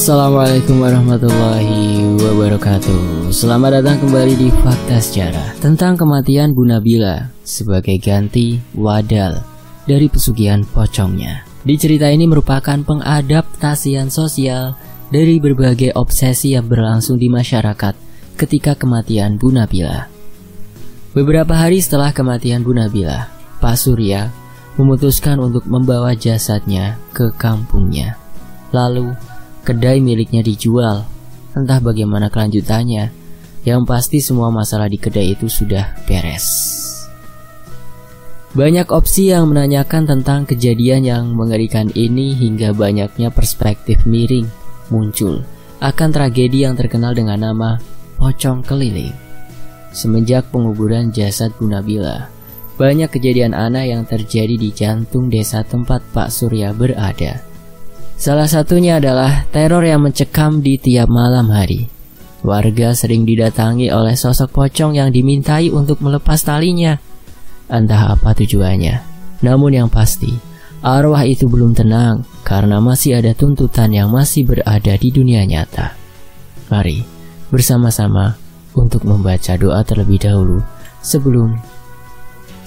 Assalamualaikum warahmatullahi wabarakatuh. Selamat datang kembali di Fakta Sejarah Tentang kematian Bu Nabila Sebagai ganti wadal Dari pesugihan pocongnya. Di cerita ini merupakan pengadaptasian sosial Dari berbagai obsesi yang berlangsung di masyarakat Ketika kematian Bu Nabila Beberapa hari setelah kematian Bu Nabila Pak Surya memutuskan untuk membawa jasadnya ke kampungnya. Lalu, kedai miliknya dijual. Entah bagaimana kelanjutannya, yang pasti semua masalah di kedai itu sudah beres. Banyak opsi yang menanyakan tentang kejadian yang mengerikan ini hingga banyaknya perspektif miring muncul akan tragedi yang terkenal dengan nama pocong keliling. Semenjak penguburan jasad Bu Nabila, banyak kejadian aneh yang terjadi di jantung desa tempat Pak Surya berada. Salah satunya adalah teror yang mencekam di tiap malam hari. Warga sering didatangi oleh sosok pocong yang dimintai untuk melepas talinya. Entah apa tujuannya. Namun yang pasti, arwah itu belum tenang karena masih ada tuntutan yang masih berada di dunia nyata. Mari bersama-sama untuk membaca doa terlebih dahulu sebelum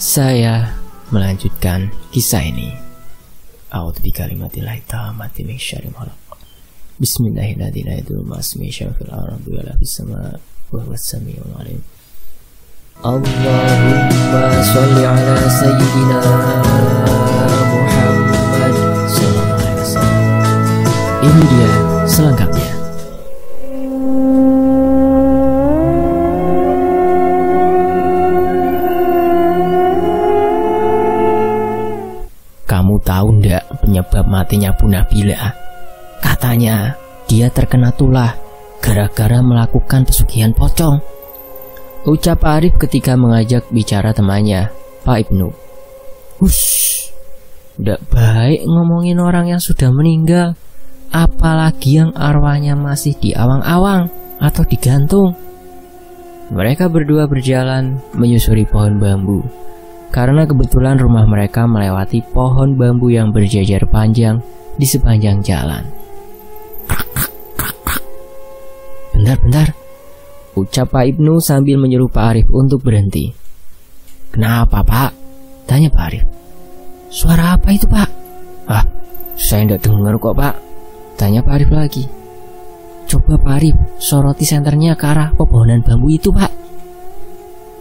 saya melanjutkan kisah ini. A'udzu bikalimatillahi tammati min syarri ma Bismillahirrahmanirrahim. Masmi syafil ardi wa la fis sama wa huwa samiul. Allahumma shalli ala sayyidina Muhammad sallallahu. Ini dia selengkapnya. Penyebab matinya Bu Nabila? Katanya dia terkena tulah gara-gara melakukan pesugihan pocong. Ucap Arif ketika mengajak bicara temannya, Pak Ibnu. Hush, ndak baik ngomongin orang yang sudah meninggal, apalagi yang arwahnya masih di awang-awang atau digantung. Mereka berdua berjalan menyusuri pohon bambu karena kebetulan rumah mereka melewati pohon bambu yang berjajar panjang di sepanjang jalan. Bentar-bentar, ucap Pak Ibnu sambil menyuruh Pak Arif untuk berhenti. Kenapa Pak? Tanya Pak Arif. Suara apa itu Pak? Ah, saya tidak dengar kok Pak. Tanya Pak Arif lagi. Coba Pak Arif soroti senternya ke arah pepohonan bambu itu Pak.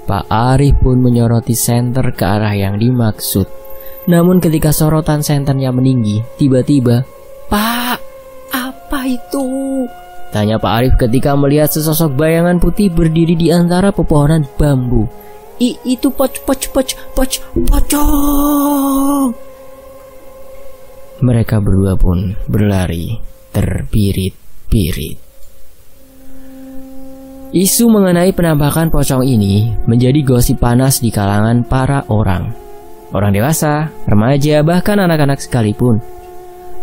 Pak Arif pun menyoroti senter ke arah yang dimaksud. Namun ketika sorotan senternya meninggi, tiba-tiba, Pak, apa itu? Tanya Pak Arif ketika melihat sesosok bayangan putih berdiri di antara pepohonan bambu. I, itu poc poc poc poc pocong. Mereka berdua pun berlari terpirit-pirit. Isu mengenai penampakan pocong ini menjadi gosip panas di kalangan para orang. Orang dewasa, remaja, bahkan anak-anak sekalipun.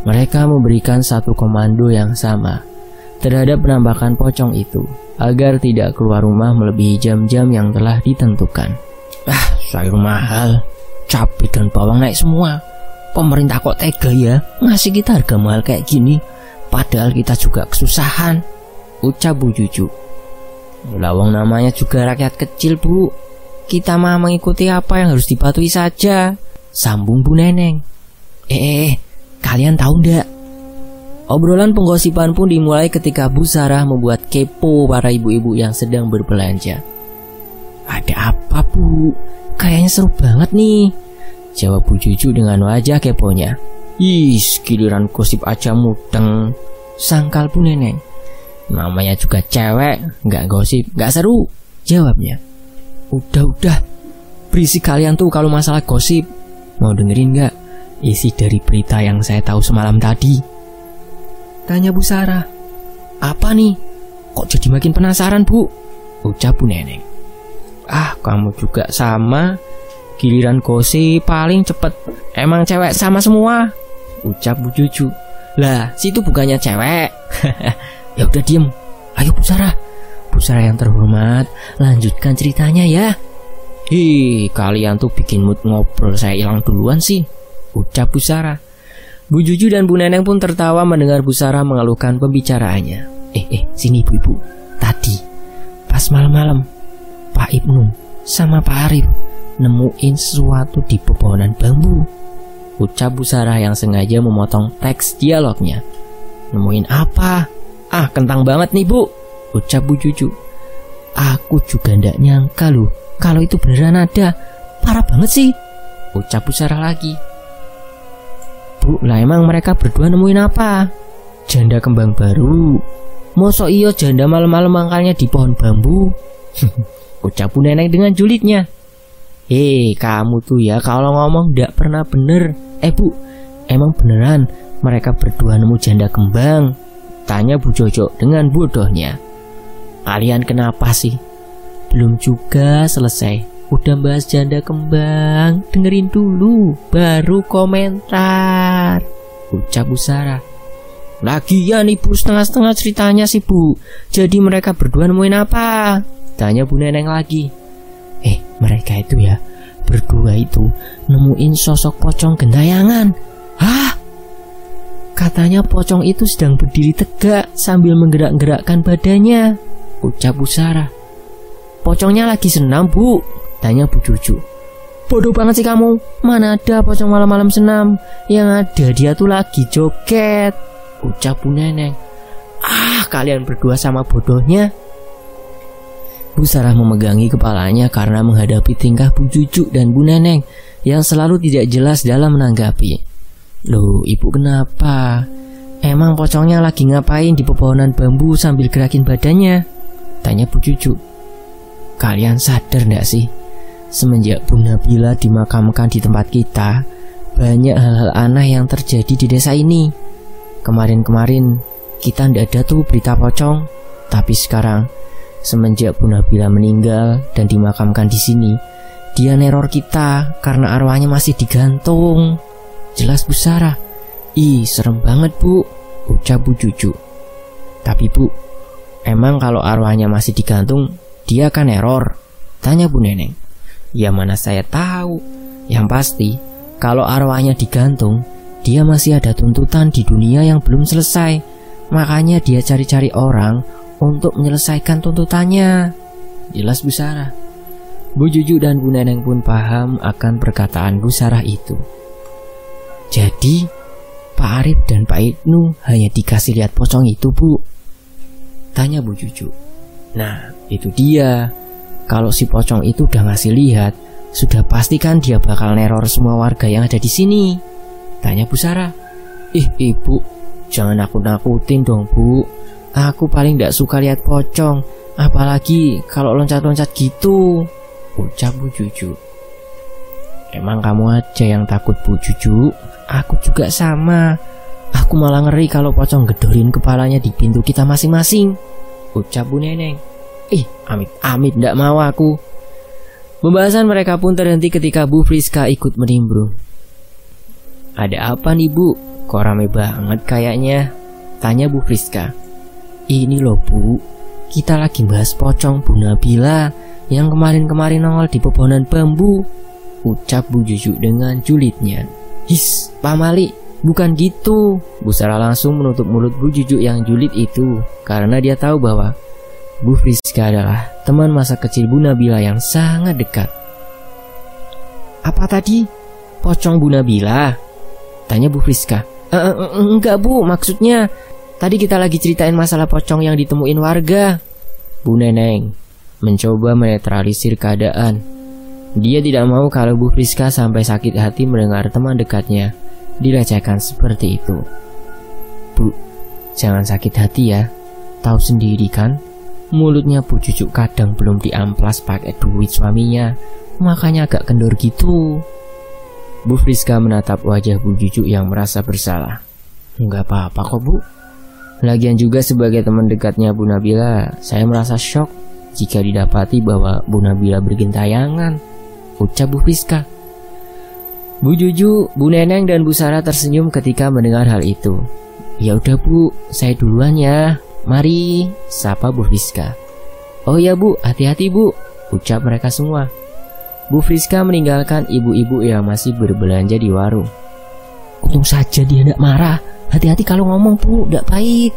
Mereka memberikan satu komando yang sama terhadap penampakan pocong itu agar tidak keluar rumah melebihi jam-jam yang telah ditentukan. Ah, sayur mahal, cabai dan bawang naik semua. Pemerintah kok tega ya ngasih kita harga mahal kayak gini, padahal kita juga kesusahan. Ucap Bu Juju. Lawang namanya juga rakyat kecil bu Kita mah mengikuti apa yang harus dipatuhi saja Sambung bu neneng Eh, eh, eh kalian tahu ndak? Obrolan penggosipan pun dimulai ketika Bu Sarah membuat kepo para ibu-ibu yang sedang berbelanja. Ada apa bu? Kayaknya seru banget nih. Jawab Bu Juju dengan wajah keponya. Ih, giliran gosip aja mudeng. Sangkal Bu Neneng. Namanya juga cewek, nggak gosip, nggak seru. Jawabnya. Udah-udah, berisik kalian tuh kalau masalah gosip. Mau dengerin nggak isi dari berita yang saya tahu semalam tadi? Tanya Bu Sarah. Apa nih? Kok jadi makin penasaran bu? Ucap Bu Neneng. Ah, kamu juga sama. Giliran gosip paling cepet. Emang cewek sama semua. Ucap Bu Cucu. Lah, situ bukannya cewek. Ya udah diem. Ayo Bu Sarah. Bu Sarah yang terhormat, lanjutkan ceritanya ya. Hi, kalian tuh bikin mood ngobrol saya hilang duluan sih. Ucap Bu Sarah. Bu Juju dan Bu Neneng pun tertawa mendengar Bu Sarah mengeluhkan pembicaraannya. Eh, eh, sini ibu-ibu. Tadi, pas malam-malam, Pak Ibnu sama Pak Arif nemuin sesuatu di pepohonan bambu. Ucap Bu Sarah yang sengaja memotong teks dialognya. Nemuin apa? Ah, kentang banget nih bu. Ucap Bu Juju. Aku juga ndak nyangka loh kalau itu beneran ada. Parah banget sih. Ucap Bu Sarah lagi. Bu, lah emang mereka berdua nemuin apa? Janda kembang baru. Moso iyo janda malam-malam mangkalnya di pohon bambu. Ucap Bu Neneng dengan julidnya. Hei, kamu tuh ya kalau ngomong ndak pernah bener. Eh bu, emang beneran mereka berdua nemu janda kembang? Tanya Bu Jojo dengan bodohnya. Kalian kenapa sih? Belum juga selesai. Udah bahas janda kembang, dengerin dulu, baru komentar. Ucap Bu Sarah. Lagian ibu setengah-setengah ceritanya sih bu Jadi mereka berdua nemuin apa? Tanya Bu Neneng lagi Eh mereka itu ya Berdua itu nemuin sosok pocong gentayangan Hah? Katanya pocong itu sedang berdiri tegak sambil menggerak-gerakkan badannya Ucap Bu Sarah Pocongnya lagi senam bu Tanya Bu Cucu. Bodoh banget sih kamu. Mana ada pocong malam-malam senam. Yang ada dia tuh lagi joget. Ucap Bu Neneng. Ah, kalian berdua sama bodohnya. Bu Sarah memegangi kepalanya karena menghadapi tingkah Bu Cucu dan Bu Neneng yang selalu tidak jelas dalam menanggapi. Loh, ibu kenapa? Emang pocongnya lagi ngapain di pepohonan bambu sambil gerakin badannya? Tanya Bu Cucu. Kalian sadar nggak sih? Semenjak Bu Nabila dimakamkan di tempat kita, banyak hal-hal aneh yang terjadi di desa ini. Kemarin-kemarin kita ndak ada tuh berita pocong, tapi sekarang semenjak Bu Nabila meninggal dan dimakamkan di sini, dia neror kita karena arwahnya masih digantung. Jelas Bu Sarah. Ih, serem banget Bu, ucap Bu Cucu. Tapi Bu, emang kalau arwahnya masih digantung, dia kan error? Tanya Bu Neneng. Ya mana saya tahu. Yang pasti, kalau arwahnya digantung, dia masih ada tuntutan di dunia yang belum selesai. Makanya dia cari-cari orang untuk menyelesaikan tuntutannya. Jelas Bu Sarah. Bu Juju dan Bu Neneng pun paham akan perkataan Bu Sarah itu. Jadi, Pak Arif dan Pak Ibnu hanya dikasih lihat pocong itu, Bu. Tanya Bu Juju. Nah, itu dia. Kalau si pocong itu udah ngasih lihat, sudah pasti kan dia bakal neror semua warga yang ada di sini. Tanya Bu Sarah. Ih ibu, jangan aku nakutin dong bu. Aku paling gak suka lihat pocong, apalagi kalau loncat-loncat gitu. Ucap Bu Juju. Emang kamu aja yang takut Bu Juju? Aku juga sama. Aku malah ngeri kalau pocong gedorin kepalanya di pintu kita masing-masing. Ucap Bu Neneng. Ih, amit-amit ndak mau aku. Pembahasan mereka pun terhenti ketika Bu Friska ikut menimbrung. Ada apa nih Bu? Kok rame banget kayaknya? Tanya Bu Friska. Ini loh Bu, kita lagi bahas pocong Bu Nabila yang kemarin-kemarin nongol di pepohonan bambu. Ucap Bu Juju dengan julidnya. His, Pak Mali, bukan gitu. Bu Sarah langsung menutup mulut Bu Juju yang julid itu karena dia tahu bahwa Bu Friska adalah teman masa kecil Bu Nabila yang sangat dekat. Apa tadi? Pocong Bu Nabila? Tanya Bu Friska. E -e enggak Bu, maksudnya tadi kita lagi ceritain masalah pocong yang ditemuin warga. Bu Neneng mencoba menetralisir keadaan. Dia tidak mau kalau Bu Friska sampai sakit hati mendengar teman dekatnya dilecehkan seperti itu. Bu, jangan sakit hati ya. Tahu sendiri kan, Mulutnya Bu Cucu kadang belum diamplas pakai duit suaminya, makanya agak kendor gitu. Bu Friska menatap wajah Bu Cucu yang merasa bersalah. Enggak apa-apa kok Bu. Lagian juga sebagai teman dekatnya Bu Nabila, saya merasa shock jika didapati bahwa Bu Nabila bergentayangan. Ucap Bu Friska. Bu Juju, Bu Neneng, dan Bu Sarah tersenyum ketika mendengar hal itu. Ya udah Bu, saya duluan ya. Mari, sapa Bu Friska. Oh ya Bu, hati-hati Bu, ucap mereka semua. Bu Friska meninggalkan ibu-ibu yang masih berbelanja di warung. Untung saja dia tidak marah. Hati-hati kalau ngomong, Bu, tidak baik.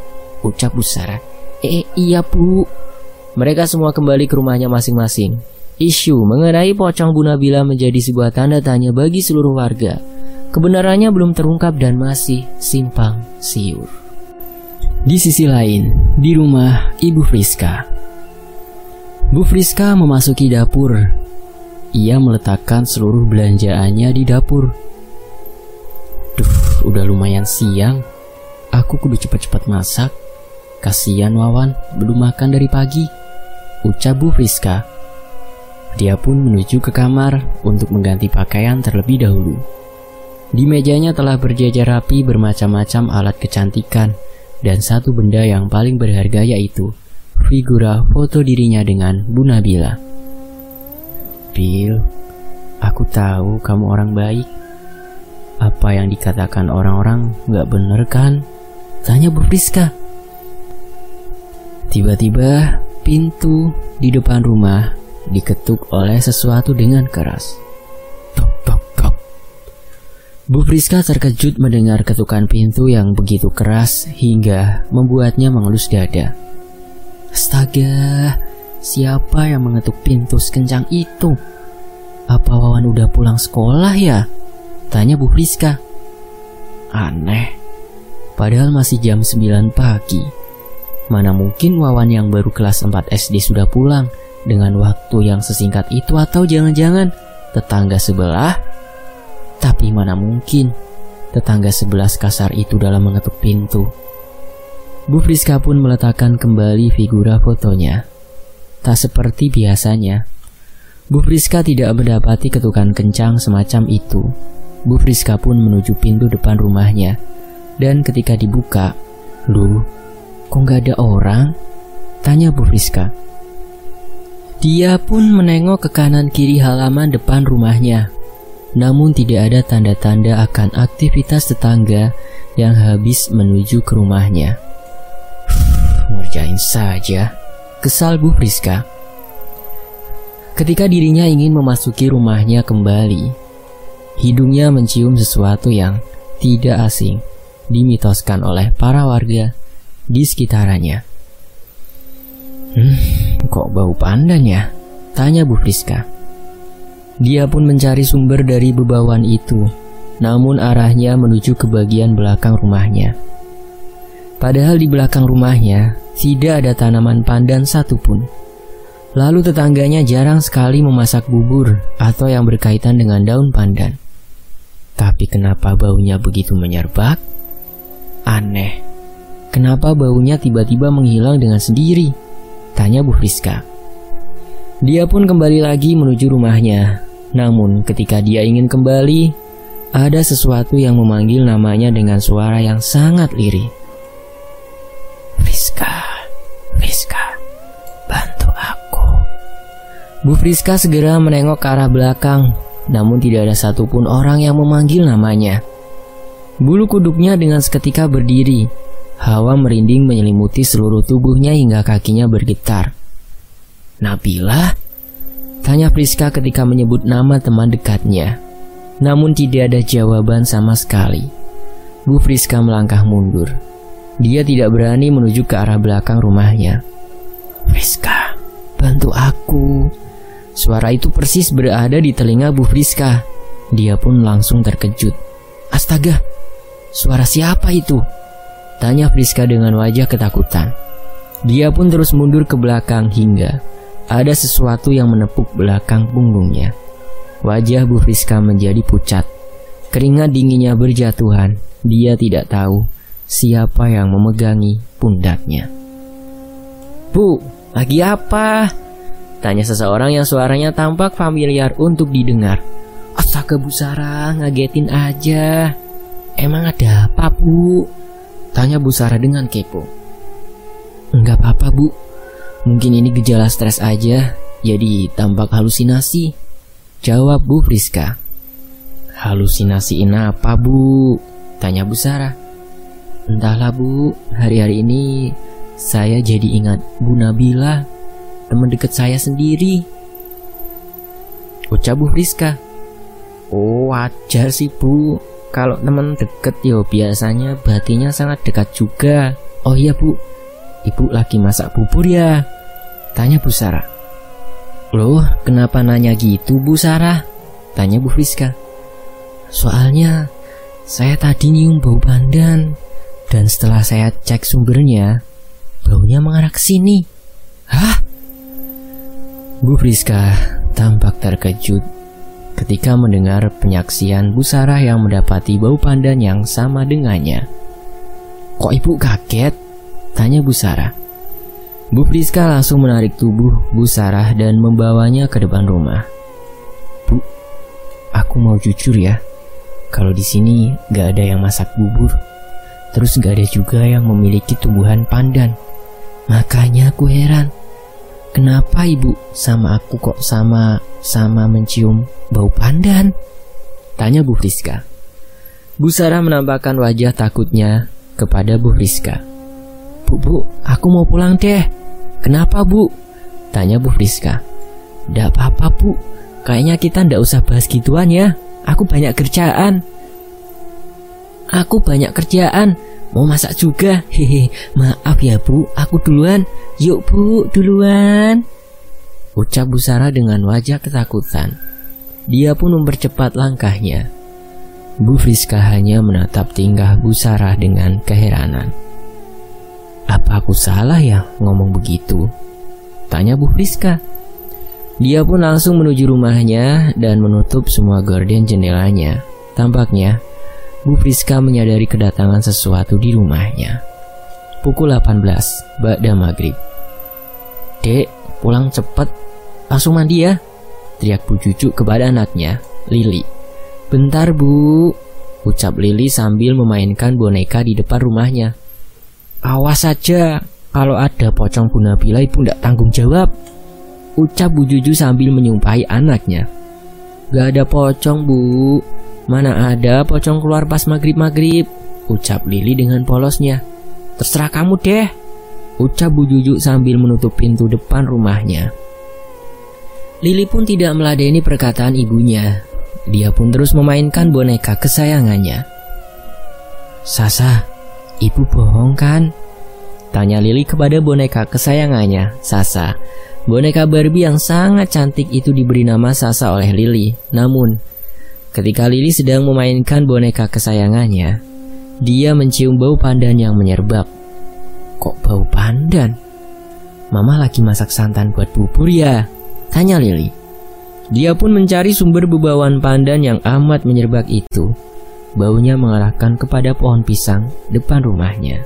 Ucap Bu Sarah. Eh, iya, Bu. Mereka semua kembali ke rumahnya masing-masing. Isu mengenai pocong Bu Nabila menjadi sebuah tanda tanya bagi seluruh warga. Kebenarannya belum terungkap dan masih simpang siur. Di sisi lain, di rumah Ibu Friska. Bu Friska memasuki dapur. Ia meletakkan seluruh belanjaannya di dapur. Duh, udah lumayan siang. Aku kudu cepat-cepat masak. Kasihan Wawan, belum makan dari pagi. Ucap Bu Friska dia pun menuju ke kamar untuk mengganti pakaian terlebih dahulu. Di mejanya telah berjajar rapi bermacam-macam alat kecantikan dan satu benda yang paling berharga yaitu figura foto dirinya dengan Bu Nabila. Bill, aku tahu kamu orang baik. Apa yang dikatakan orang-orang gak bener kan? Tanya Bu Friska. Tiba-tiba pintu di depan rumah diketuk oleh sesuatu dengan keras. Tok tok tok. Bu Friska terkejut mendengar ketukan pintu yang begitu keras hingga membuatnya mengelus dada. Astaga, siapa yang mengetuk pintu sekencang itu? Apa Wawan udah pulang sekolah ya? Tanya Bu Friska. Aneh, padahal masih jam 9 pagi. Mana mungkin Wawan yang baru kelas 4 SD sudah pulang dengan waktu yang sesingkat itu atau jangan-jangan tetangga sebelah? Tapi mana mungkin tetangga sebelah kasar itu dalam mengetuk pintu. Bu Friska pun meletakkan kembali figura fotonya. Tak seperti biasanya, Bu Friska tidak mendapati ketukan kencang semacam itu. Bu Friska pun menuju pintu depan rumahnya. Dan ketika dibuka, Lu, kok gak ada orang? Tanya Bu Friska. Dia pun menengok ke kanan kiri halaman depan rumahnya. Namun tidak ada tanda-tanda akan aktivitas tetangga yang habis menuju ke rumahnya. Ngerjain saja, kesal Bu Friska. Ketika dirinya ingin memasuki rumahnya kembali, hidungnya mencium sesuatu yang tidak asing dimitoskan oleh para warga di sekitarnya. Hmm, kok bau pandan ya? Tanya Bu Friska. Dia pun mencari sumber dari bebauan itu, namun arahnya menuju ke bagian belakang rumahnya. Padahal di belakang rumahnya tidak ada tanaman pandan satupun. Lalu tetangganya jarang sekali memasak bubur atau yang berkaitan dengan daun pandan. Tapi kenapa baunya begitu menyerbak? Aneh. Kenapa baunya tiba-tiba menghilang dengan sendiri? Tanya Bu Friska. Dia pun kembali lagi menuju rumahnya. Namun ketika dia ingin kembali, ada sesuatu yang memanggil namanya dengan suara yang sangat lirih. Friska, Friska, bantu aku. Bu Friska segera menengok ke arah belakang, namun tidak ada satupun orang yang memanggil namanya. Bulu kuduknya dengan seketika berdiri, Hawa merinding menyelimuti seluruh tubuhnya hingga kakinya bergetar. Nabila? Tanya Priska ketika menyebut nama teman dekatnya. Namun tidak ada jawaban sama sekali. Bu Friska melangkah mundur. Dia tidak berani menuju ke arah belakang rumahnya. Friska, bantu aku. Suara itu persis berada di telinga Bu Friska. Dia pun langsung terkejut. Astaga, suara siapa itu? Tanya Friska dengan wajah ketakutan. Dia pun terus mundur ke belakang hingga ada sesuatu yang menepuk belakang punggungnya. Wajah Bu Friska menjadi pucat. Keringat dinginnya berjatuhan. Dia tidak tahu siapa yang memegangi pundaknya. Bu, lagi apa? Tanya seseorang yang suaranya tampak familiar untuk didengar. Astaga Bu Sarah, ngagetin aja. Emang ada apa Bu? Tanya Bu Sarah dengan kepo. Enggak apa-apa Bu, mungkin ini gejala stres aja, jadi tampak halusinasi. Jawab Bu Friska. Halusinasiin apa Bu? Tanya Bu Sarah. Entahlah Bu, hari-hari ini saya jadi ingat Bu Nabila, teman dekat saya sendiri. Ucap Bu Friska. Oh wajar sih Bu, kalau teman deket yo biasanya batinya sangat dekat juga. Oh iya bu, ibu lagi masak bubur ya? Tanya Bu Sarah. Loh, kenapa nanya gitu Bu Sarah? Tanya Bu Friska. Soalnya saya tadi nyium bau pandan dan setelah saya cek sumbernya, baunya mengarah ke sini. Hah? Bu Friska tampak terkejut ketika mendengar penyaksian Bu Sarah yang mendapati bau pandan yang sama dengannya. Kok ibu kaget? Tanya Bu Sarah. Bu Friska langsung menarik tubuh Bu Sarah dan membawanya ke depan rumah. Bu, aku mau jujur ya. Kalau di sini gak ada yang masak bubur. Terus gak ada juga yang memiliki tumbuhan pandan. Makanya aku heran Kenapa ibu sama aku kok sama sama mencium bau pandan? Tanya Bu Friska. Bu Sarah menampakkan wajah takutnya kepada Bu Friska. Bu, bu, aku mau pulang deh. Kenapa bu? Tanya Bu Friska. Tidak apa-apa bu, kayaknya kita ndak usah bahas gituan ya. Aku banyak kerjaan. Aku banyak kerjaan, Mau masak juga? Hehe, maaf ya bu, aku duluan. Yuk bu, duluan. Ucap Bu Sarah dengan wajah ketakutan. Dia pun mempercepat langkahnya. Bu Friska hanya menatap tingkah Bu Sarah dengan keheranan. Apa aku salah ya ngomong begitu? Tanya Bu Friska. Dia pun langsung menuju rumahnya dan menutup semua gorden jendelanya. Tampaknya Bu Friska menyadari kedatangan sesuatu di rumahnya. Pukul 18, Ba'da Maghrib. Dek, pulang cepet. Langsung mandi ya. Teriak Bu Cucu kepada anaknya, Lili. Bentar bu, ucap Lili sambil memainkan boneka di depan rumahnya. Awas saja, kalau ada pocong Bu Nabila ibu tidak tanggung jawab. Ucap Bu Juju sambil menyumpahi anaknya. Gak ada pocong bu, Mana ada pocong keluar pas maghrib-maghrib Ucap Lili dengan polosnya. Terserah kamu deh Ucap Bu Juju sambil menutup pintu depan rumahnya. Lili pun tidak meladeni perkataan ibunya. Dia pun terus memainkan boneka kesayangannya. Sasa, ibu bohong kan? Tanya Lili kepada boneka kesayangannya, Sasa. Boneka Barbie yang sangat cantik itu diberi nama Sasa oleh Lili. Namun, Ketika Lili sedang memainkan boneka kesayangannya, dia mencium bau pandan yang menyerbak. Kok bau pandan? Mama lagi masak santan buat bubur ya? Tanya Lili. Dia pun mencari sumber bebauan pandan yang amat menyerbak itu. Baunya mengarahkan kepada pohon pisang depan rumahnya.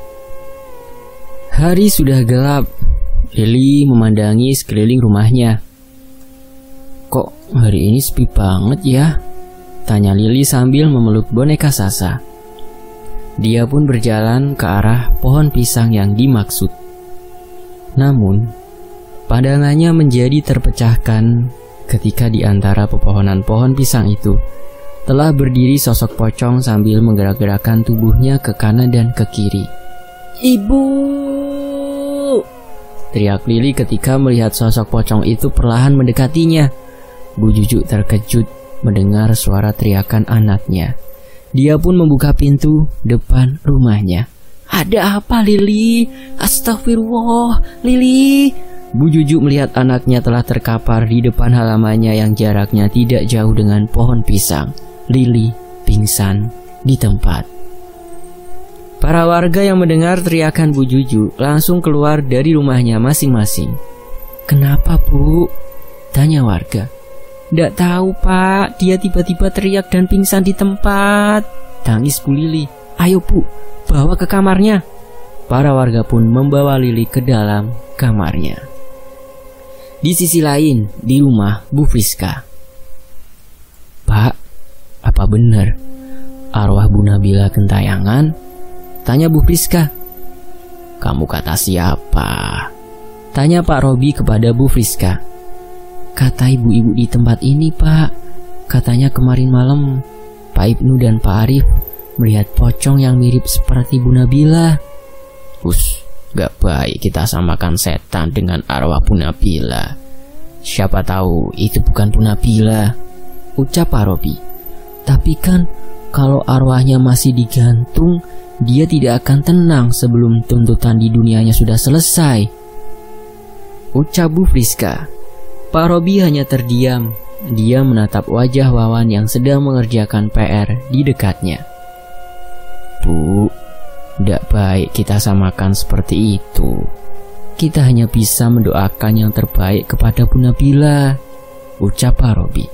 Hari sudah gelap. Lili memandangi sekeliling rumahnya. Kok hari ini sepi banget ya? Tanya Lili sambil memeluk boneka Sasa. Dia pun berjalan ke arah pohon pisang yang dimaksud. Namun, pandangannya menjadi terpecahkan ketika di antara pepohonan pohon pisang itu telah berdiri sosok pocong sambil menggerak-gerakkan tubuhnya ke kanan dan ke kiri. Ibu! Teriak Lili ketika melihat sosok pocong itu perlahan mendekatinya. Bu Jujuk terkejut mendengar suara teriakan anaknya. Dia pun membuka pintu depan rumahnya. Ada apa Lili? Astagfirullah, Lili. Bu Juju melihat anaknya telah terkapar di depan halamannya yang jaraknya tidak jauh dengan pohon pisang. Lili pingsan di tempat. Para warga yang mendengar teriakan Bu Juju langsung keluar dari rumahnya masing-masing. Kenapa bu? Tanya warga. Tidak tahu pak, dia tiba-tiba teriak dan pingsan di tempat. Tangis Bu Lili. Ayo bu, bawa ke kamarnya. Para warga pun membawa Lili ke dalam kamarnya. Di sisi lain, di rumah Bu Friska. Pak, apa benar arwah Bu Nabila kentayangan? Tanya Bu Friska. Kamu kata siapa? Tanya Pak Robi kepada Bu Friska. Kata ibu-ibu di tempat ini pak Katanya kemarin malam Pak Ibnu dan Pak Arif Melihat pocong yang mirip seperti Bu Nabila Us, gak baik kita samakan setan dengan arwah Bu Nabila Siapa tahu itu bukan Bu Nabila Ucap Pak Robi Tapi kan kalau arwahnya masih digantung, dia tidak akan tenang sebelum tuntutan di dunianya sudah selesai. Ucap Bu Friska. Pak Robi hanya terdiam. Dia menatap wajah Wawan yang sedang mengerjakan PR di dekatnya. Bu, tidak baik kita samakan seperti itu. Kita hanya bisa mendoakan yang terbaik kepada Bu Nabila. Ucap Pak Robi.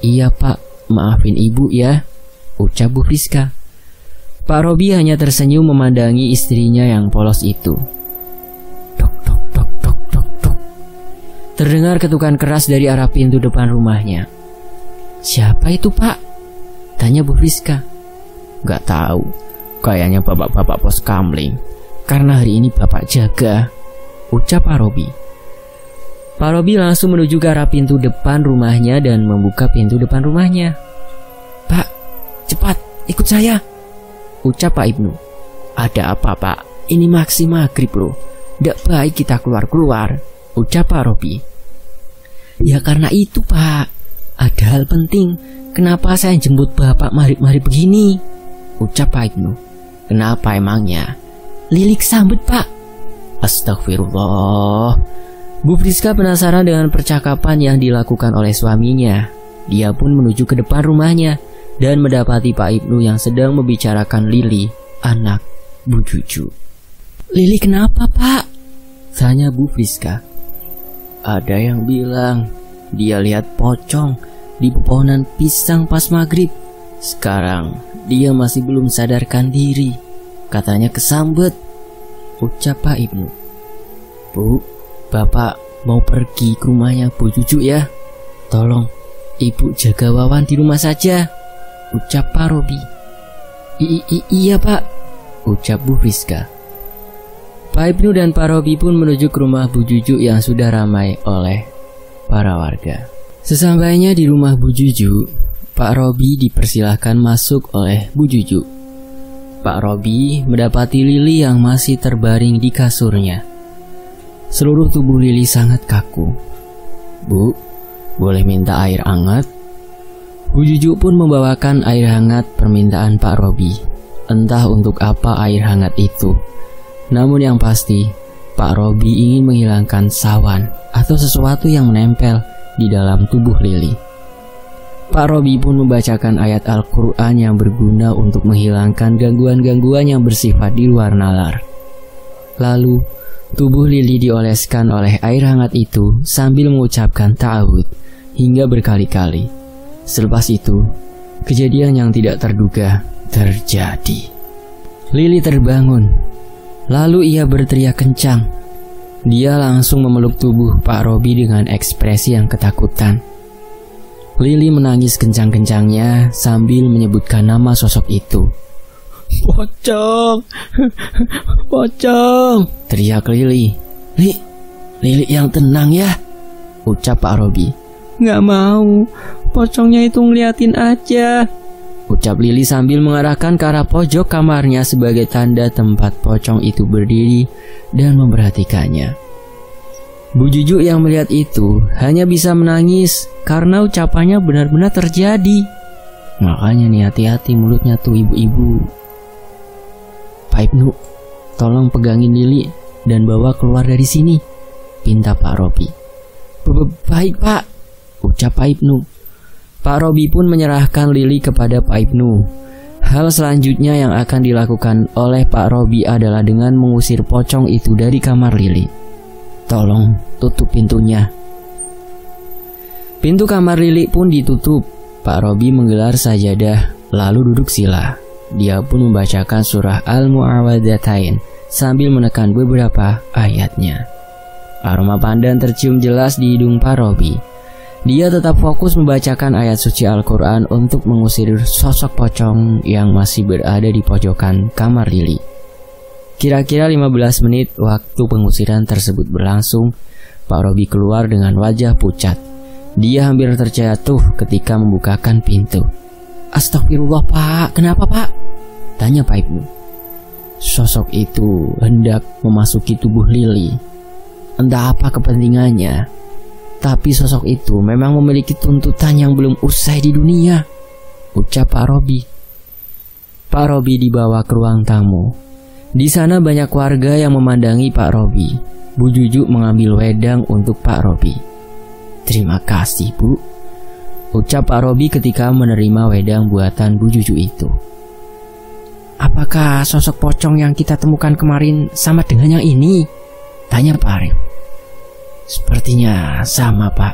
Iya pak, maafin ibu ya. Ucap Bu Friska. Pak Robi hanya tersenyum memandangi istrinya yang polos itu. Dok, dok. Terdengar ketukan keras dari arah pintu depan rumahnya. Siapa itu pak? Tanya Bu Rizka. Gak tahu. Kayaknya bapak-bapak pos kamling. Karena hari ini bapak jaga. Ucap Pak Robi. Pak Robi langsung menuju ke arah pintu depan rumahnya dan membuka pintu depan rumahnya. Pak, cepat, ikut saya Ucap Pak Ibnu. Ada apa pak? Ini maksi maghrib loh. Tidak baik kita keluar-keluar. Ucap Pak Robi. Ya karena itu pak. Ada hal penting. Kenapa saya jemput bapak maghrib-maghrib begini? Ucap Pak Ibnu. Kenapa emangnya? Lilik sambut pak. Astagfirullah. Bu Friska penasaran dengan percakapan yang dilakukan oleh suaminya. Dia pun menuju ke depan rumahnya dan mendapati Pak Ibnu yang sedang membicarakan Lili, anak Bu Juju. Lili kenapa pak? Tanya Bu Friska. Ada yang bilang dia lihat pocong di pepohonan pisang pas maghrib. Sekarang dia masih belum sadarkan diri. Katanya kesambet. Ucap Pak Ibnu. Bu, Bapak mau pergi ke rumahnya Bu Juju ya. Tolong, Ibu jaga Wawan di rumah saja ucap Pak Robi. I, I iya pak, ucap Bu Rizka. Pak Ibnu dan Pak Robi pun menuju ke rumah Bu Juju yang sudah ramai oleh para warga. Sesampainya di rumah Bu Juju, Pak Robi dipersilahkan masuk oleh Bu Juju. Pak Robi mendapati Lili yang masih terbaring di kasurnya. Seluruh tubuh Lili sangat kaku. Bu, boleh minta air hangat? Bu Juju pun membawakan air hangat permintaan Pak Robi. Entah untuk apa air hangat itu. Namun yang pasti, Pak Robi ingin menghilangkan sawan atau sesuatu yang menempel di dalam tubuh Lili. Pak Robi pun membacakan ayat Al-Quran yang berguna untuk menghilangkan gangguan-gangguan yang bersifat di luar nalar. Lalu, tubuh Lili dioleskan oleh air hangat itu sambil mengucapkan ta'awud hingga berkali-kali. Selepas itu, kejadian yang tidak terduga terjadi. Lili terbangun, lalu ia berteriak kencang. Dia langsung memeluk tubuh Pak Robi dengan ekspresi yang ketakutan. Lili menangis kencang-kencangnya sambil menyebutkan nama sosok itu. Pocong, pocong, teriak Lili. Li, Lili yang tenang ya, ucap Pak Robi. Gak mau, Pocongnya itu ngeliatin aja. Ucap Lili sambil mengarahkan ke arah pojok kamarnya sebagai tanda tempat pocong itu berdiri dan memperhatikannya. Bu Juju yang melihat itu hanya bisa menangis karena ucapannya benar-benar terjadi. Makanya nih hati-hati mulutnya tuh ibu-ibu. Ibnu, tolong pegangin Lili dan bawa keluar dari sini. Pinta Pak Robi. Baik Pak, ucap Ibnu. Pak Robi pun menyerahkan Lili kepada Pak Ibnu. Hal selanjutnya yang akan dilakukan oleh Pak Robi adalah dengan mengusir pocong itu dari kamar Lili. Tolong tutup pintunya. Pintu kamar Lili pun ditutup. Pak Robi menggelar sajadah lalu duduk sila. Dia pun membacakan surah Al-Mu'awadatain sambil menekan beberapa ayatnya. Aroma pandan tercium jelas di hidung Pak Robi. Dia tetap fokus membacakan ayat suci Al-Quran untuk mengusir sosok pocong yang masih berada di pojokan kamar Lili. Kira-kira 15 menit waktu pengusiran tersebut berlangsung, Pak Robi keluar dengan wajah pucat. Dia hampir terjatuh ketika membukakan pintu. Astagfirullah pak, kenapa pak? Tanya Pak Ibnu. Sosok itu hendak memasuki tubuh Lili. Entah apa kepentingannya, tapi sosok itu memang memiliki tuntutan yang belum usai di dunia. Ucap Pak Robi. Pak Robi dibawa ke ruang tamu. Di sana banyak warga yang memandangi Pak Robi. Bu Juju mengambil wedang untuk Pak Robi. Terima kasih, Bu. Ucap Pak Robi ketika menerima wedang buatan Bu Juju itu. Apakah sosok pocong yang kita temukan kemarin sama dengan yang ini? Tanya Pak Arif. Sepertinya sama, Pak.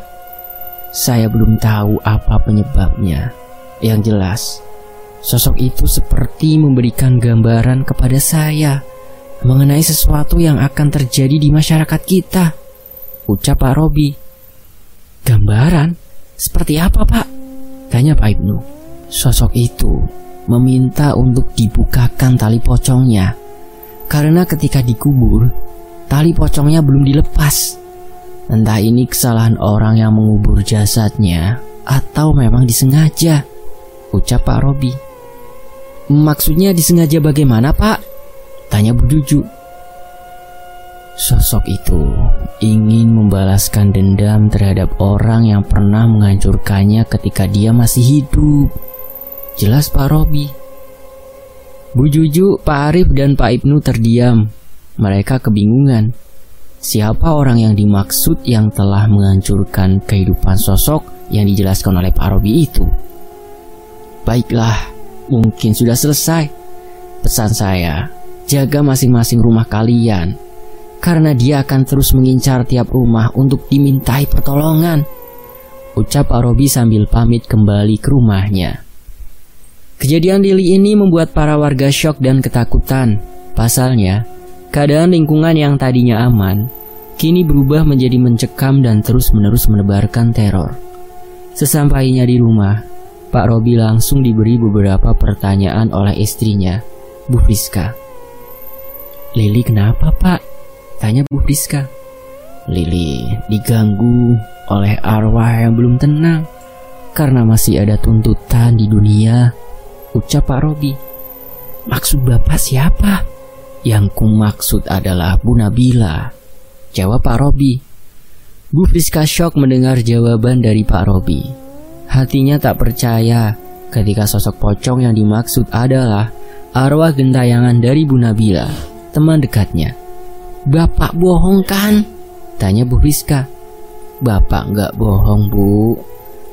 Saya belum tahu apa penyebabnya. Yang jelas, sosok itu seperti memberikan gambaran kepada saya mengenai sesuatu yang akan terjadi di masyarakat kita. Ucap Pak Robi. Gambaran? Seperti apa Pak? Tanya Pak Ibnu. Sosok itu meminta untuk dibukakan tali pocongnya. Karena ketika dikubur, tali pocongnya belum dilepas. Entah ini kesalahan orang yang mengubur jasadnya atau memang disengaja. Ucap Pak Robi. Maksudnya disengaja bagaimana Pak? Tanya Bu Juju. Sosok itu ingin membalaskan dendam terhadap orang yang pernah menghancurkannya ketika dia masih hidup. Jelas Pak Robi. Bu Juju, Pak Arif, dan Pak Ibnu terdiam. Mereka kebingungan. Siapa orang yang dimaksud yang telah menghancurkan kehidupan sosok yang dijelaskan oleh Pak Robi itu? Baiklah, mungkin sudah selesai. Pesan saya, jaga masing-masing rumah kalian karena dia akan terus mengincar tiap rumah untuk dimintai pertolongan. Ucap Pak Robi sambil pamit kembali ke rumahnya. Kejadian Lili ini membuat para warga syok dan ketakutan. Pasalnya, keadaan lingkungan yang tadinya aman, kini berubah menjadi mencekam dan terus-menerus menebarkan teror. Sesampainya di rumah, Pak Robi langsung diberi beberapa pertanyaan oleh istrinya, Bu Friska. Lili kenapa pak? Tanya Bu Friska. Lili diganggu oleh arwah yang belum tenang karena masih ada tuntutan di dunia. Ucap Pak Robi. Maksud Bapak siapa? Yang ku maksud adalah Bu Nabila. Jawab Pak Robi. Bu Friska shock mendengar jawaban dari Pak Robi. Hatinya tak percaya ketika sosok pocong yang dimaksud adalah arwah gentayangan dari Bu Nabila teman dekatnya. Bapak bohong kan? Tanya Bu Rizka. Bapak nggak bohong bu.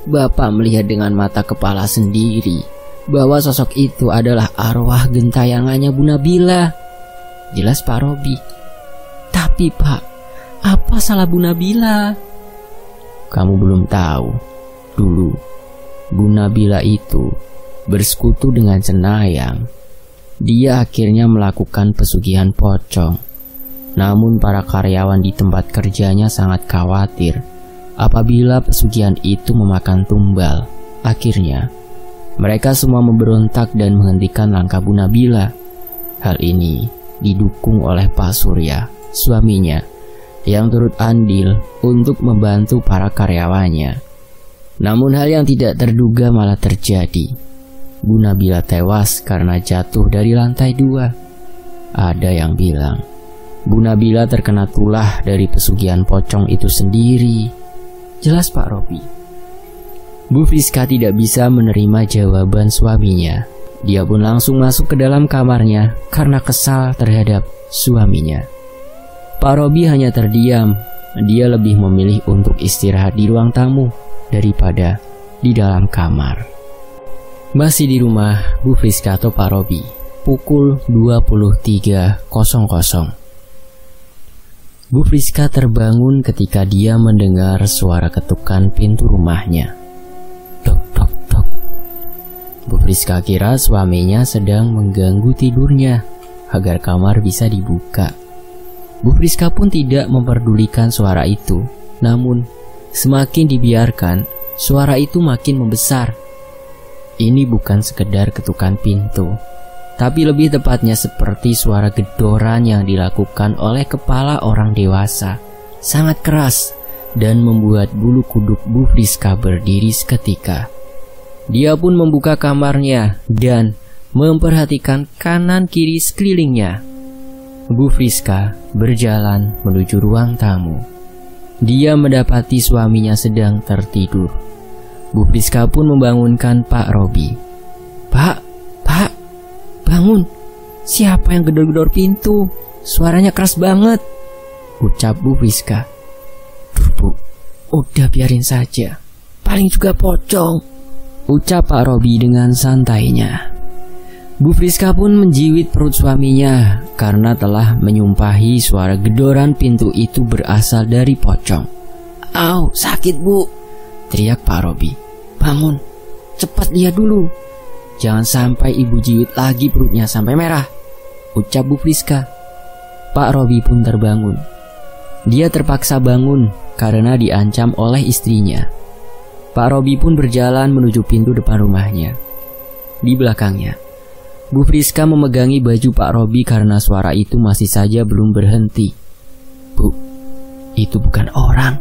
Bapak melihat dengan mata kepala sendiri bahwa sosok itu adalah arwah gentayangannya Bu Nabila. Jelas Pak Robi. Tapi Pak, apa salah Bu Nabila? Kamu belum tahu. Dulu, Bu Nabila itu bersekutu dengan Cenayang dia akhirnya melakukan pesugihan pocong. Namun para karyawan di tempat kerjanya sangat khawatir apabila pesugihan itu memakan tumbal. Akhirnya, mereka semua memberontak dan menghentikan langkah Bu Nabila. Hal ini didukung oleh Pak Surya, suaminya, yang turut andil untuk membantu para karyawannya. Namun hal yang tidak terduga malah terjadi. Bu Nabila tewas karena jatuh dari lantai dua. Ada yang bilang, Bu Nabila terkena tulah dari pesugihan pocong itu sendiri. Jelas Pak Robi. Bu Friska tidak bisa menerima jawaban suaminya. Dia pun langsung masuk ke dalam kamarnya karena kesal terhadap suaminya. Pak Robi hanya terdiam. Dia lebih memilih untuk istirahat di ruang tamu daripada di dalam kamar. Masih di rumah Bu Friska atau Pak Robi Pukul 23.00 Bu Friska terbangun ketika dia mendengar suara ketukan pintu rumahnya Dok, dok, dok Bu Friska kira suaminya sedang mengganggu tidurnya Agar kamar bisa dibuka Bu Friska pun tidak memperdulikan suara itu Namun, semakin dibiarkan, suara itu makin membesar ini bukan sekedar ketukan pintu, tapi lebih tepatnya seperti suara gedoran yang dilakukan oleh kepala orang dewasa. Sangat keras dan membuat bulu kuduk Bu Friska berdiri seketika. Dia pun membuka kamarnya dan memperhatikan kanan kiri sekelilingnya. Bu Friska berjalan menuju ruang tamu. Dia mendapati suaminya sedang tertidur. Bu Priska pun membangunkan Pak Robi. Pak, Pak, Bangun, siapa yang gedor-gedor pintu? Suaranya keras banget. Ucap Bu Friska. Duh Bu, udah biarin saja. Paling juga pocong. Ucap Pak Robi dengan santainya. Bu Friska pun menjiwit perut suaminya karena telah menyumpahi suara gedoran pintu itu berasal dari pocong. Au, sakit bu, teriak Pak Robi. Bangun, cepat lihat dulu. Jangan sampai ibu jiwit lagi perutnya sampai merah, ucap Bu Friska. Pak Robi pun terbangun. Dia terpaksa bangun karena diancam oleh istrinya. Pak Robi pun berjalan menuju pintu depan rumahnya. Di belakangnya, Bu Friska memegangi baju Pak Robi karena suara itu masih saja belum berhenti. Bu, itu bukan orang.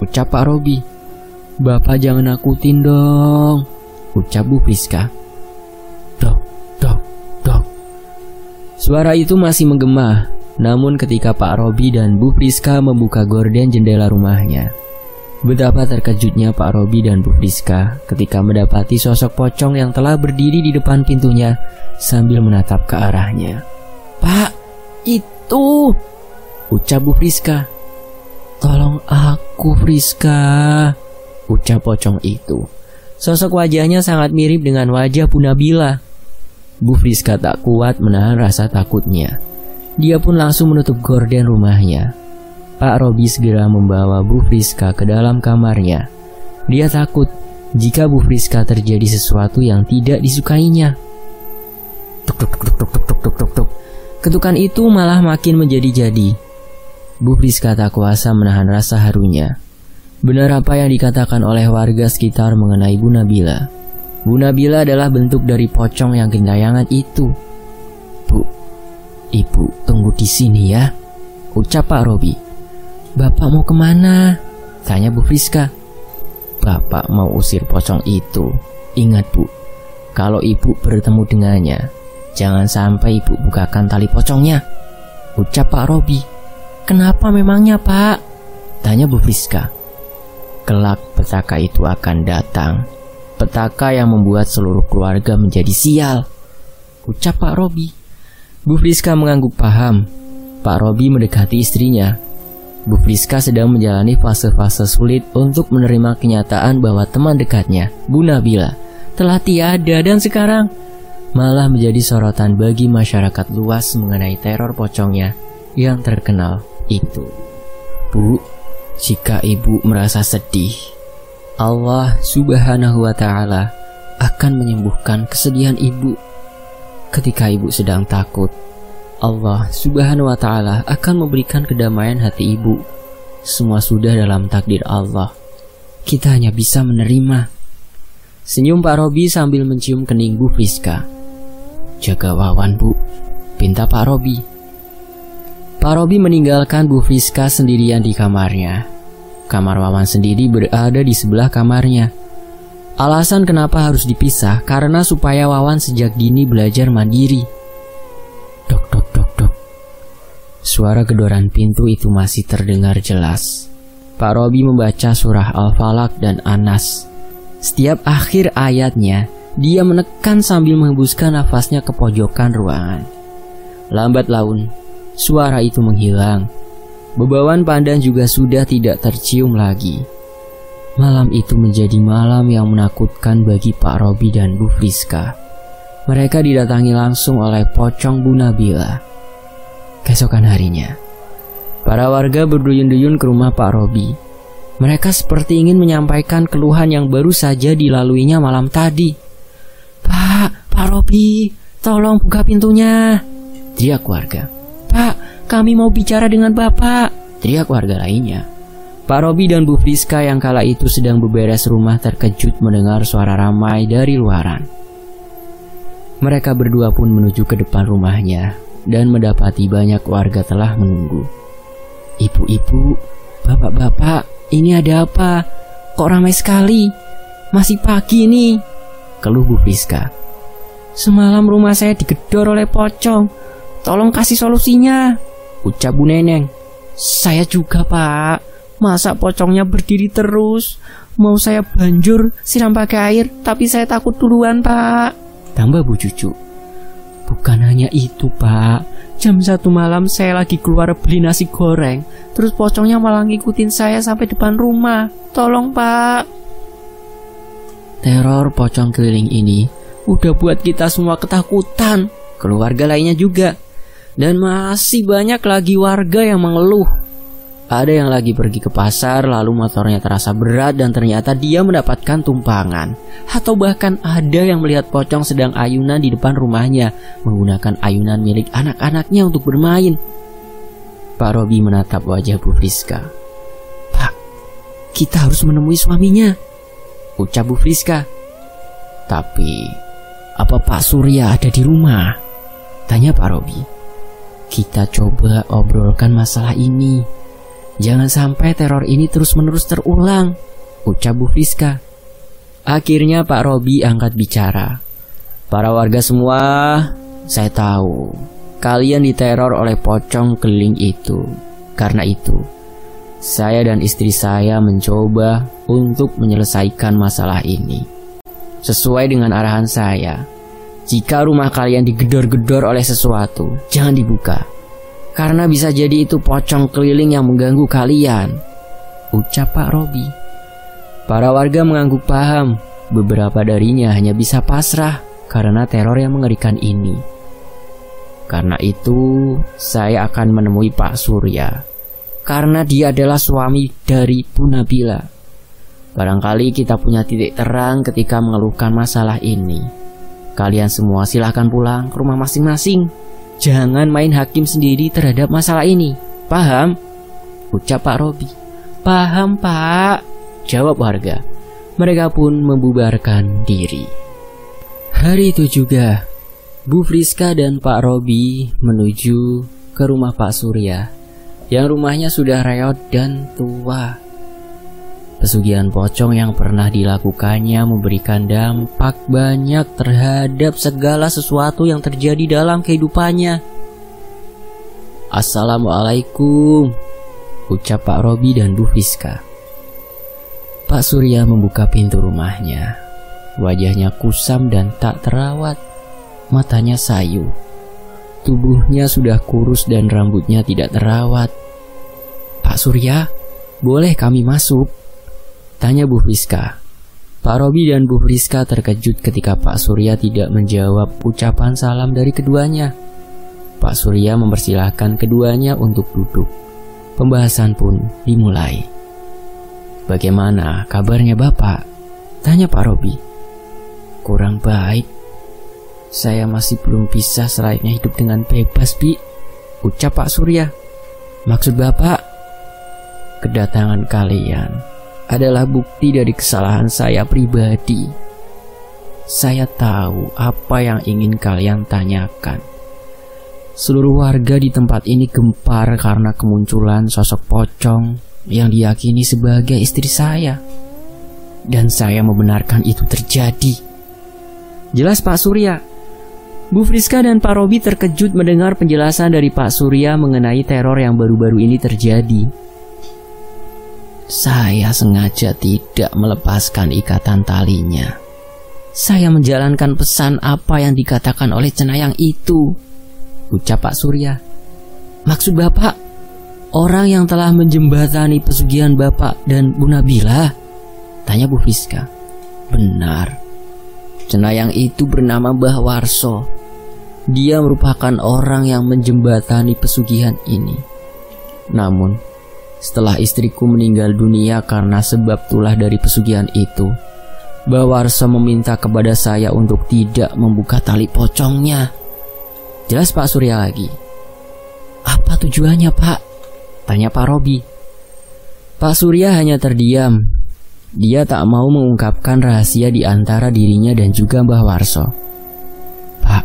Ucap Pak Robi. Bapak jangan nakutin dong. Ucap Bu Friska. Dok, dok, dok. Suara itu masih menggema. Namun ketika Pak Robi dan Bu Friska membuka gorden jendela rumahnya, Betapa terkejutnya Pak Robi dan Bu Friska ketika mendapati sosok pocong yang telah berdiri di depan pintunya sambil menatap ke arahnya. Pak, itu! Ucap Bu Friska. Tolong aku Friska, ucap pocong itu. Sosok wajahnya sangat mirip dengan wajah Bu Nabila. Bu Friska tak kuat menahan rasa takutnya. Dia pun langsung menutup gorden rumahnya Pak Robi segera membawa Bu Friska ke dalam kamarnya. Dia takut jika Bu Friska terjadi sesuatu yang tidak disukainya. Tuk tuk tuk tuk tuk tuk tuk tuk tuk. Ketukan itu malah makin menjadi-jadi. Bu Friska tak kuasa menahan rasa harunya. Benar apa yang dikatakan oleh warga sekitar mengenai Bu Nabila. Bu Nabila adalah bentuk dari pocong yang gentayangan itu. Bu, ibu tunggu di sini ya, ucap Pak Robi. Bapak mau ke mana? Tanya Bu Friska. Bapak mau usir pocong itu. Ingat bu, kalau ibu bertemu dengannya, jangan sampai ibu bukakan tali pocongnya. Ucap Pak Robi. Kenapa memangnya pak? Tanya Bu Friska. Kelak petaka itu akan datang. Petaka yang membuat seluruh keluarga menjadi sial. Ucap Pak Robi. Bu Friska mengangguk paham. Pak Robi mendekati istrinya Bu Friska sedang menjalani fase-fase sulit untuk menerima kenyataan bahwa teman dekatnya, Bu Nabila, telah tiada dan sekarang malah menjadi sorotan bagi masyarakat luas mengenai teror pocongnya yang terkenal itu. Bu, jika ibu merasa sedih, Allah Subhanahu wa Ta'ala akan menyembuhkan kesedihan ibu. Ketika ibu sedang takut, Allah Subhanahu wa taala akan memberikan kedamaian hati ibu. Semua sudah dalam takdir Allah. Kita hanya bisa menerima. Senyum Pak Robi sambil mencium kening Bu Friska. Jaga Wawan, Bu. Pinta Pak Robi. Pak Robi meninggalkan Bu Friska sendirian di kamarnya. Kamar Wawan sendiri berada di sebelah kamarnya. Alasan kenapa harus dipisah karena supaya Wawan sejak dini belajar mandiri. Suara gedoran pintu itu masih terdengar jelas. Pak Robi membaca surah Al-Falaq dan Anas. Setiap akhir ayatnya, dia menekan sambil menghembuskan nafasnya ke pojokan ruangan. Lambat laun, suara itu menghilang. Bebawan pandan juga sudah tidak tercium lagi. Malam itu menjadi malam yang menakutkan bagi Pak Robi dan Bu Friska. Mereka didatangi langsung oleh pocong Bu Nabila Keesokan harinya, para warga berduyun-duyun ke rumah Pak Robi. Mereka seperti ingin menyampaikan keluhan yang baru saja dilaluinya malam tadi. Pak, Pak Robi, tolong buka pintunya. Teriak warga. Pak, kami mau bicara dengan Bapak. Teriak warga lainnya. Pak Robi dan Bu Friska yang kala itu sedang beberes rumah terkejut mendengar suara ramai dari luaran. Mereka berdua pun menuju ke depan rumahnya dan mendapati banyak warga telah menunggu. Ibu-ibu, bapak-bapak, ini ada apa? Kok ramai sekali? Masih pagi nih, keluh Bu Friska. Semalam rumah saya digedor oleh pocong. Tolong kasih solusinya, ucap Bu Neneng. Saya juga, Pak. Masa pocongnya berdiri terus? Mau saya banjur siram pakai air, tapi saya takut duluan, Pak. Tambah Bu Cucu. Bukan hanya itu, Pak. Jam satu malam saya lagi keluar beli nasi goreng. Terus pocongnya malah ngikutin saya sampai depan rumah. Tolong, Pak. Teror pocong keliling ini udah buat kita semua ketakutan. Keluarga lainnya juga. Dan masih banyak lagi warga yang mengeluh ada yang lagi pergi ke pasar lalu motornya terasa berat dan ternyata dia mendapatkan tumpangan. Atau bahkan ada yang melihat pocong sedang ayunan di depan rumahnya menggunakan ayunan milik anak-anaknya untuk bermain. Pak Robi menatap wajah Bu Friska. Pak, kita harus menemui suaminya. Ucap Bu Friska. Tapi, apa Pak Surya ada di rumah? Tanya Pak Robi. Kita coba obrolkan masalah ini Jangan sampai teror ini terus-menerus terulang, ucap Bu Fiska. Akhirnya Pak Robi angkat bicara. Para warga semua, saya tahu kalian diteror oleh pocong keliling itu. Karena itu, saya dan istri saya mencoba untuk menyelesaikan masalah ini. Sesuai dengan arahan saya, jika rumah kalian digedor-gedor oleh sesuatu, jangan dibuka. Karena bisa jadi itu pocong keliling yang mengganggu kalian. Ucap Pak Robi. Para warga mengangguk paham. Beberapa darinya hanya bisa pasrah karena teror yang mengerikan ini. Karena itu, saya akan menemui Pak Surya. Karena dia adalah suami dari Bu Nabila. Barangkali kita punya titik terang ketika mengeluhkan masalah ini. Kalian semua silahkan pulang ke rumah masing-masing. Jangan main hakim sendiri terhadap masalah ini. Paham? Ucap Pak Robi. Paham pak, jawab warga. Mereka pun membubarkan diri. Hari itu juga, Bu Friska dan Pak Robi menuju ke rumah Pak Surya yang rumahnya sudah reot dan tua. Pesugihan pocong yang pernah dilakukannya memberikan dampak banyak terhadap segala sesuatu yang terjadi dalam kehidupannya. Assalamualaikum, ucap Pak Robi dan Bu Fiska. Pak Surya membuka pintu rumahnya. Wajahnya kusam dan tak terawat. Matanya sayu. Tubuhnya sudah kurus dan rambutnya tidak terawat. Pak Surya, boleh kami masuk? Tanya Bu Friska. Pak Robi dan Bu Friska terkejut ketika Pak Surya tidak menjawab ucapan salam dari keduanya. Pak Surya mempersilahkan keduanya untuk duduk. Pembahasan pun dimulai. Bagaimana kabarnya Bapak? Tanya Pak Robi. Kurang baik. Saya masih belum bisa selayaknya hidup dengan bebas, Bi. Ucap Pak Surya. Maksud Bapak, kedatangan kalian adalah bukti dari kesalahan saya pribadi. Saya tahu apa yang ingin kalian tanyakan. Seluruh warga di tempat ini gempar karena kemunculan sosok pocong yang diyakini sebagai istri saya. Dan saya membenarkan itu terjadi. Jelas Pak Surya. Bu Friska dan Pak Robi terkejut mendengar penjelasan dari Pak Surya mengenai teror yang baru-baru ini terjadi. Saya sengaja tidak melepaskan ikatan talinya. Saya menjalankan pesan apa yang dikatakan oleh cenayang itu. Ucap Pak Surya. Maksud Bapak, orang yang telah menjembatani pesugihan Bapak dan Bu Nabila? Tanya Bu Fiska. Benar. Cenayang itu bernama Mbah Warso. Dia merupakan orang yang menjembatani pesugihan ini. Namun, setelah istriku meninggal dunia karena sebab tulah dari pesugihan itu. Bawarsa meminta kepada saya untuk tidak membuka tali pocongnya. Jelas Pak Surya lagi. Apa tujuannya Pak? Tanya Pak Robi. Pak Surya hanya terdiam. Dia tak mau mengungkapkan rahasia di antara dirinya dan juga Mbah Warso. Pak,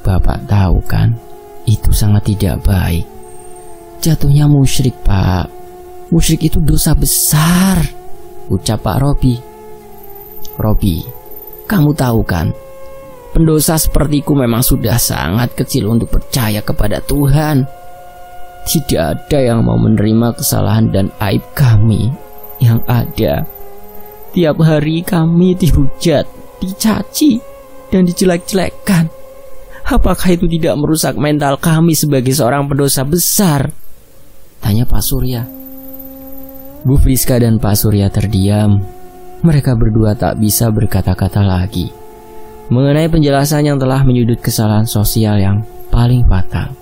Bapak tahu kan, itu sangat tidak baik. Jatuhnya musyrik pak. Musyrik itu dosa besar Ucap Pak Robi. Robi Kamu tahu kan? Pendosa sepertiku memang sudah sangat kecil untuk percaya kepada Tuhan. Tidak ada yang mau menerima kesalahan dan aib kami. Yang ada Tiap hari kami dihujat Dicaci Dan dijelek-jelekkan Apakah itu tidak merusak mental kami sebagai seorang pendosa besar? Tanya Pak Surya. Bu Friska dan Pak Surya terdiam. Mereka berdua tak bisa berkata-kata lagi mengenai penjelasan yang telah menyudut kesalahan sosial yang paling fatal.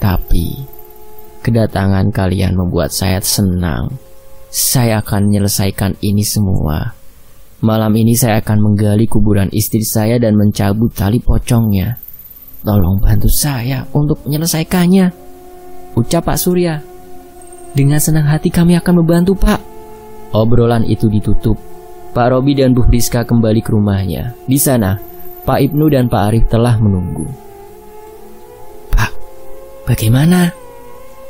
Tapi, kedatangan kalian membuat saya senang. Saya akan menyelesaikan ini semua. Malam ini saya akan menggali kuburan istri saya dan mencabut tali pocongnya. Tolong bantu saya untuk menyelesaikannya. Ucap Pak Surya. Dengan senang hati kami akan membantu Pak. Obrolan itu ditutup. Pak Robi dan Bu Friska kembali ke rumahnya. Di sana, Pak Ibnu dan Pak Arif telah menunggu. Pak, bagaimana?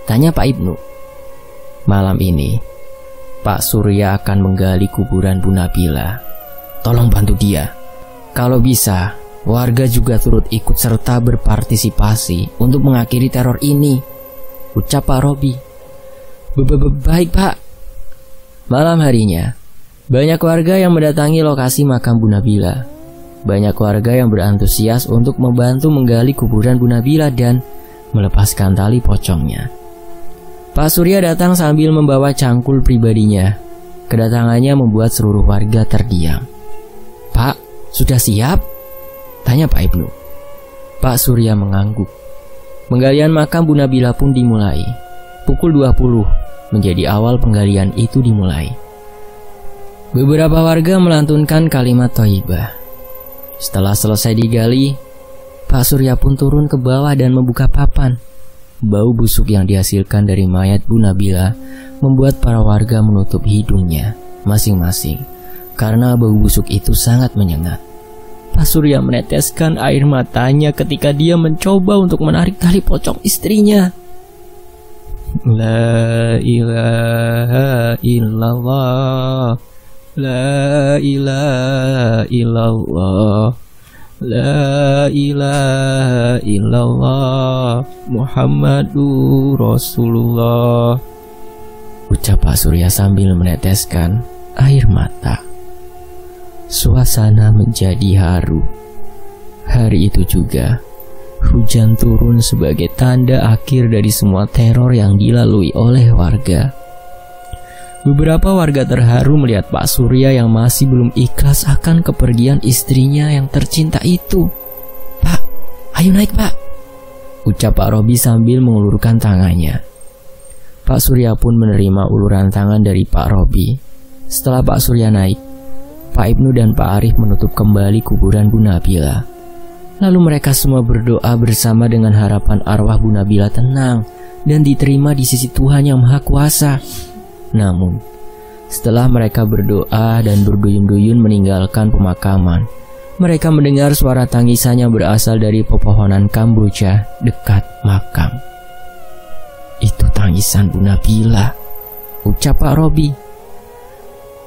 Tanya Pak Ibnu. Malam ini, Pak Surya akan menggali kuburan Bu Nabila. Tolong bantu dia. Kalau bisa, warga juga turut ikut serta berpartisipasi untuk mengakhiri teror ini. Ucap Pak Robi. Baik Pak. Malam harinya, banyak warga yang mendatangi lokasi makam Bu Nabila. Banyak warga yang berantusias untuk membantu menggali kuburan Bu Nabila dan melepaskan tali pocongnya. Pak Surya datang sambil membawa cangkul pribadinya. Kedatangannya membuat seluruh warga terdiam. Pak, sudah siap? Tanya Pak Ibnu. Pak Surya mengangguk. Penggalian makam Bu Nabila pun dimulai. Pukul 20 menjadi awal penggalian itu dimulai. Beberapa warga melantunkan kalimat toibah. Setelah selesai digali, Pak Surya pun turun ke bawah dan membuka papan. Bau busuk yang dihasilkan dari mayat Bu Nabila membuat para warga menutup hidungnya masing-masing karena bau busuk itu sangat menyengat. Pak Surya meneteskan air matanya ketika dia mencoba untuk menarik tali pocong istrinya. La ilaha illallah. La ilaha illallah. La ilaha illallah. Muhammadur Rasulullah. Ucap Pak Surya sambil meneteskan air mata Suasana menjadi haru Hari itu juga Hujan turun sebagai tanda akhir dari semua teror yang dilalui oleh warga Beberapa warga terharu melihat Pak Surya yang masih belum ikhlas akan kepergian istrinya yang tercinta itu. Pak, ayo naik pak. Ucap Pak Robi sambil mengulurkan tangannya. Pak Surya pun menerima uluran tangan dari Pak Robi. Setelah Pak Surya naik, Pak Ibnu dan Pak Arif menutup kembali kuburan Bu Nabila. Lalu mereka semua berdoa bersama dengan harapan arwah Bu Nabila tenang dan diterima di sisi Tuhan Yang Maha Kuasa. Namun, setelah mereka berdoa dan berduyun-duyun meninggalkan pemakaman, mereka mendengar suara tangisan yang berasal dari pepohonan kamboja dekat makam. Itu tangisan Bu Nabila, ucap Pak Robi.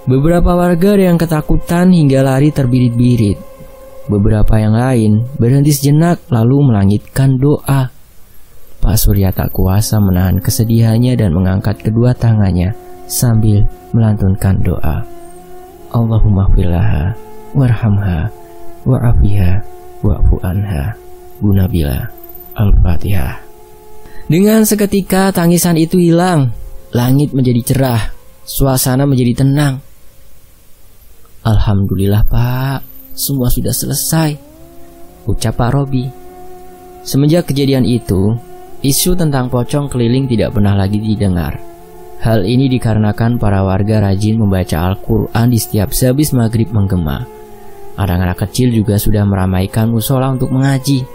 Beberapa warga yang ketakutan hingga lari terbirit-birit. Beberapa yang lain berhenti sejenak lalu melangitkan doa. Pak Surya tak kuasa menahan kesedihannya dan mengangkat kedua tangannya sambil melantunkan doa. Allahumma filaha warhamha wa'afiha wa'fu anha Bu Nabila Al-Fatihah Dengan seketika tangisan itu hilang Langit menjadi cerah Suasana menjadi tenang Alhamdulillah pak Semua sudah selesai Ucap Pak Robi Semenjak kejadian itu Isu tentang pocong keliling tidak pernah lagi didengar Hal ini dikarenakan para warga rajin membaca Al-Quran di setiap sehabis maghrib menggema. Anak-anak kecil juga sudah meramaikan musola untuk mengaji.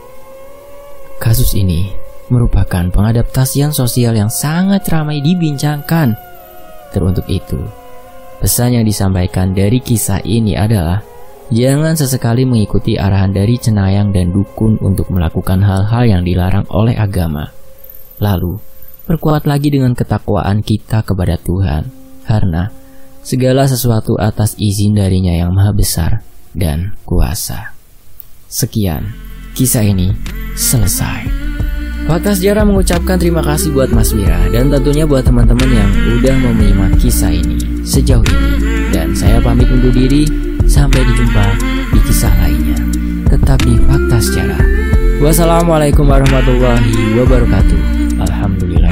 Kasus ini merupakan pengadaptasian sosial yang sangat ramai dibincangkan. Teruntuk itu, pesan yang disampaikan dari kisah ini adalah jangan sesekali mengikuti arahan dari cenayang dan dukun untuk melakukan hal-hal yang dilarang oleh agama. Lalu, Perkuat lagi dengan ketakwaan kita kepada Tuhan, karena segala sesuatu atas izin darinya yang maha besar dan kuasa. Sekian, kisah ini selesai. Fakta Sejarah mengucapkan terima kasih buat Mas Wira dan tentunya buat teman-teman yang udah mau menyimak kisah ini sejauh ini. Dan saya pamit undur diri, sampai dijumpa di kisah lainnya. Tetap di Fakta Sejarah. Wassalamualaikum warahmatullahi wabarakatuh. Alhamdulillah.